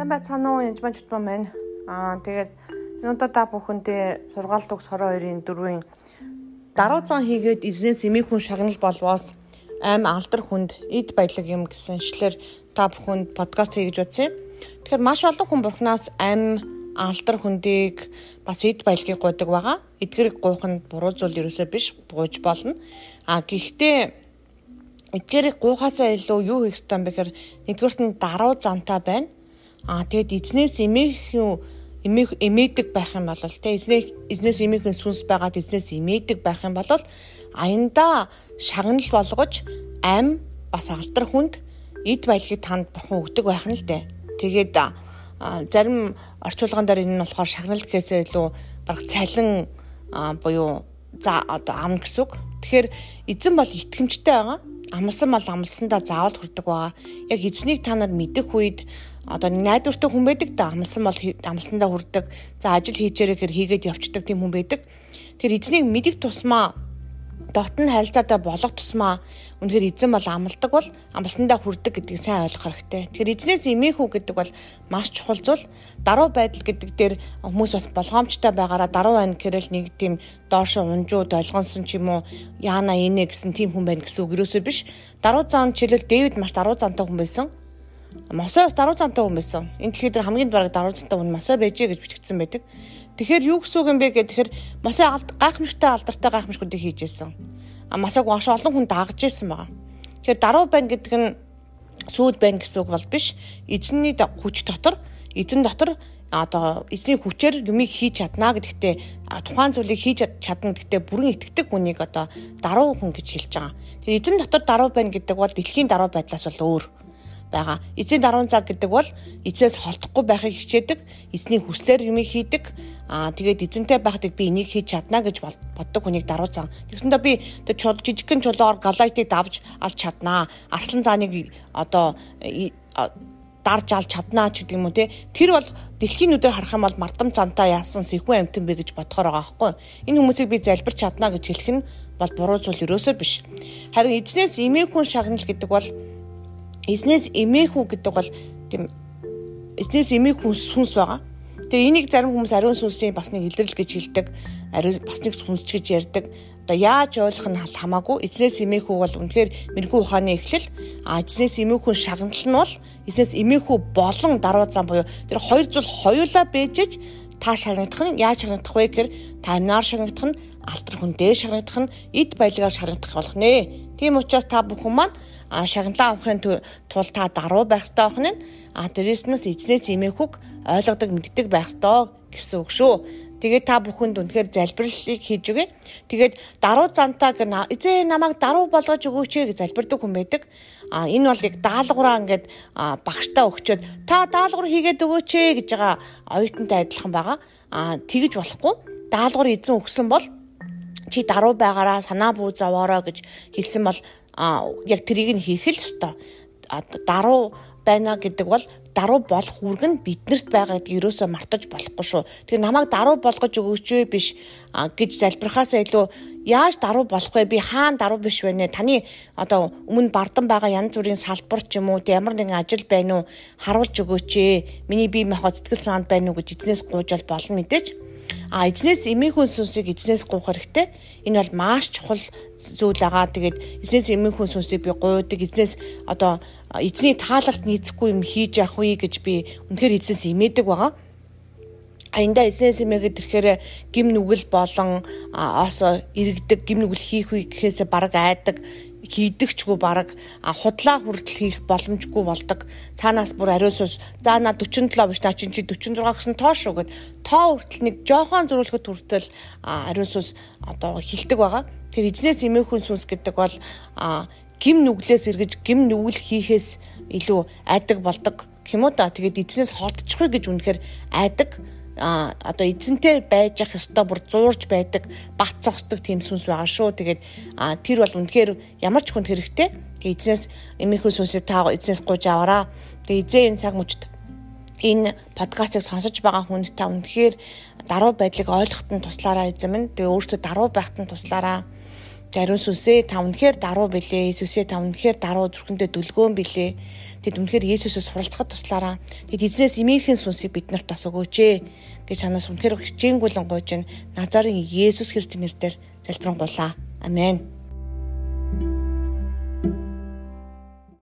Сайн байцгаана уу янз маань чутмаа маань. Аа тэгээд өнөөдөр та бүхэндээ сургаалт угс 22-ын 4-ийн даруй зан хийгээд эзнээс эмийг хүн шагнал болвоос аим алдар хүнд эд баялаг юм гэсэн ишлэр та бүхэнд подкаст хийж утсан. Тэгэхээр маш олон хүн бурхнаас аим алдар хүндийг бас эд баялагыг гуйдаг байгаа. Эдгэрийг гуйх нь буруу зүйл ерөөсөө биш, гуйж болно. А гэхдээ эдгэрийг гуйхаасаа илүү юу хийх ёстой юм бэ гэхээр нэгдүгürt нь даруй зантай байна Аа тэгэд эзнээс эмээхэн эмээх эмээдэг байх юм бол те эзнээс эзнээс эмээхэн сүнс байгаад эзнээс эмээдэг байх юм бол аянда шагнал болгож ам бас алдар хүнд эд баялагийг танд бурхан өгдөг байх нь л дээ. Тэгээд зарим орчуулган дээр энэ нь болохоор шагнал гэхээсээ илүү бараг цалин буюу за одоо ам гэсэн үг. Тэгэхээр эзэн бол итгэмжтэй байгаа. Амлсан бол амлсандаа заавал хүрдэг байгаа. Яг эзнийг та нар мэдэх үед одоо найдвартай хүн байдаг да амлсан бол амлсандаа хүрдэг. За ажил хийжээрэй гэхээр хийгээд явцдаг тийм хүн байдаг. Тэр эзнийг мэдих тусмаа дотн харилцаатай болох тусмаа үнэхээр эзэн бол амлдаг бол амлсандаа хүрдэг гэдгийг сайн ойлгох хэрэгтэй. Тэгэхээр эзнээс эмээх үү гэдэг бол маш чухал зүйл. Даруй байдал гэдэг дээр хүмүүс бас болгоомжтой байгаараа даруй байна гэхэрэл нэг тийм доошо унжуу долгонсон ч юм уу яана инэ гэсэн тийм хүн байна гэсэн үг юусоо биш. Даруй зан жишээлбэл Дэвид маш даруй зантай хүн байсан. Мосой бас даруй цантай хүн байсан. Энэ дэлхийд хамгийн бараг даруй цантай хүн Мосой байжээ гэж бичигдсэн байдаг. Тэгэхээр юу гэсэн үг юм бэ гэхээр Мосой гайхамшигтай алдартай гайхамшгуудыг хийжсэн. А Мосойг маш олон хүн дагж ирсэн байгаа. Тэгэхээр даруй байна гэдэг нь сүйд байна гэсэн үг бол биш. Эзэнний хүч дотор эзэн дотор одоо эзний хүчээр юмыг хийж чадна гэдэгтээ тухайн зүйлийг хийж чадна гэдэгтээ бүрэн итгэдэг хүнийг одоо даруй хүн гэж хэлж байгаа. Тэгэхээр эзэн дотор даруй байна гэдэг бол дэлхийн даруй байдлаас бол өөр байгаа. Эцсийн даруун цаг гэдэг бол эцээс холдохгүй байхыг хичээдэг, эзний хүслээр юм хийдэг. Аа тэгээд эзэнтэй байхдаа би энийг хийж чадна гэж боддог хүнийг даруй зан. Тэгсэндээ би чул жижигхэн чулуугаар галайтыг давж алж чаднаа. Арслан зааныг одоо дарж алж чаднаа ч гэдэг юм уу те тэр бол дэлхийн нүдээр харах юм бол мардам цантаа яасан сэхүүн амтан бэ гэж бодохоор байгаа байхгүй энэ хүмүүсийг би залбирч чаднаа гэж хэлэх нь бол буруу зүйл ерөөсөө биш харин эзнээс эмээх хүн шагнал гэдэг бол эзнээс эмээх үү гэдэг бол тийм эзнээс эмээх хүн сүнс байгаа. Тэгээ энийг зарим хүмүүс ариун сүнсийн бас нэг илрэл гэж хэлдэг. Ариун бас нэг сүнс гэж ярьдаг. Одоо яаж ойлгох нь хамаагүй. Эзнээс эмээх үү бол үнэхээр мэрэгүү ухааны эхлэл. А эзнээс эмээх хүн шагнал нь бол эзнээс эмээх үү болон даруй зам буюу тэр хоёр зүйл хоёулаа бэжэж та шагнагдах нь яаж шагнагдах вэ гэхээр та амнаар шагнагдах нь алтар хүн дээр шагнагдах нь эд баялагаар шагнагдах болох нэ. Тийм учраас та бүхэн маань а шагналаа авахын тулд та даруй байх ёстой охин нь а дээрэснээс эзнээс имэхүг ойлгодог мэддэг байх ёстой гэсэн үг шүү. Тэгээд та бүхэнд үнэхээр залбирлыг хийж өгье. Тэгээд даруй зантаа гэн эзээ намайг даруй болгож өгөөч гэж залбирдаг хүн байдаг. А энэ бол яг даалгавраа ингээд багштаа өгчөөд та даалгавар хийгээд өгөөч гэж байгаа оюутантай адилхан байгаа. А тэгэж болохгүй. Даалгавар эзэн өгсөн бол чи даруй байгаараа санаа бүү зовоороо гэж хэлсэн бол яг тэрийг нь хийх л ёстой. Даруй байна гэдэг бол даруй болох үүрэг нь биднэрт байгаа гэдгийг ерөөсөө мартаж болохгүй шүү. Тэгэхээр намайг даруй болгож өгөөч вэ биш гэж залбирхаас илүү яаж даруй болох вэ? Би хаана даруй биш вэ нэ? Таны одоо өмнө бардан байгаа янз бүрийн салбар ч юм уу, ямар нэгэн ажил байна уу? Харуулж өгөөч ээ. Миний бие махбод сэтгэл санаанд байна уу гэж эзнээс гуйжал болно мэдээж А эзнээс эмийн хүн сүнсийг эзнээс гуйх хэрэгтэй. Энэ бол маш чухал зүйл байгаа. Тэгээд эзнээс эмийн хүн сүнсийг би гуйдаг. Эзнээс одоо эзний таалалт нийцэхгүй юм хийж явах уу гэж би үнэхээр эзнээс эмээдэг байгаа. Аянда эзнээс эмээгээд ирэхээр гим нүгэл болон осо иргэдэг гим нүгэл хийх үе гэхээсээ бараг айдаг хийдэгчгүй баг худлаа хүртэл хийх боломжгүй болдог. Цаанаас бүр ариун сүнс за на 47 биш та чинь чи 46 гэсэн тоо шүү гэд тоо хүртэл нэг жоохон зөрүүлэхэд хүртэл ариун сүнс одоо хилдэг байгаа. Тэр эзнээс эмээхүн сүнс гэдэг бол гим нүглээс эргэж гим нүгэл хийхээс илүү айдаг болдог гэмүү да. Тэгээд эзнээс холдчихгүй гэж үнэхээр айдаг а одоо эзэнтэй байж ах ёстой бүр зуурж байдаг бат цогсдог тийм сүнс байгаа шүү. Тэгээд а тэр бол үнэхээр ямар ч хүнд хэрэгтэй. Эзнээс эмийнхүү сүнсээ та эзнээс гуйж аваараа. Тэгээд эзэн энэ цаг мөчд энэ подкастыг сонсож байгаа хүнд та үнэхээр даруй байдлыг ойлгоход нь туслаараа эзэм нь. Тэгээ өөртөө даруй байхад нь туслаараа. Даруй сүсээ та үнэхээр даруу билээ. Иесусээ та үнэхээр даруу зүрхэндээ дүлгөөн билээ. Тэд үнэхээр Иесусээс суралцахад туслаараа. Тэд эзнээс эмийнхэн сүнсийг биднэрт бас өгөөч гэж санаас үнэхээр хичээнгүйлэн гуйж Назарын Иесус Христосийн нэрээр залбирanгуулаа. Амен.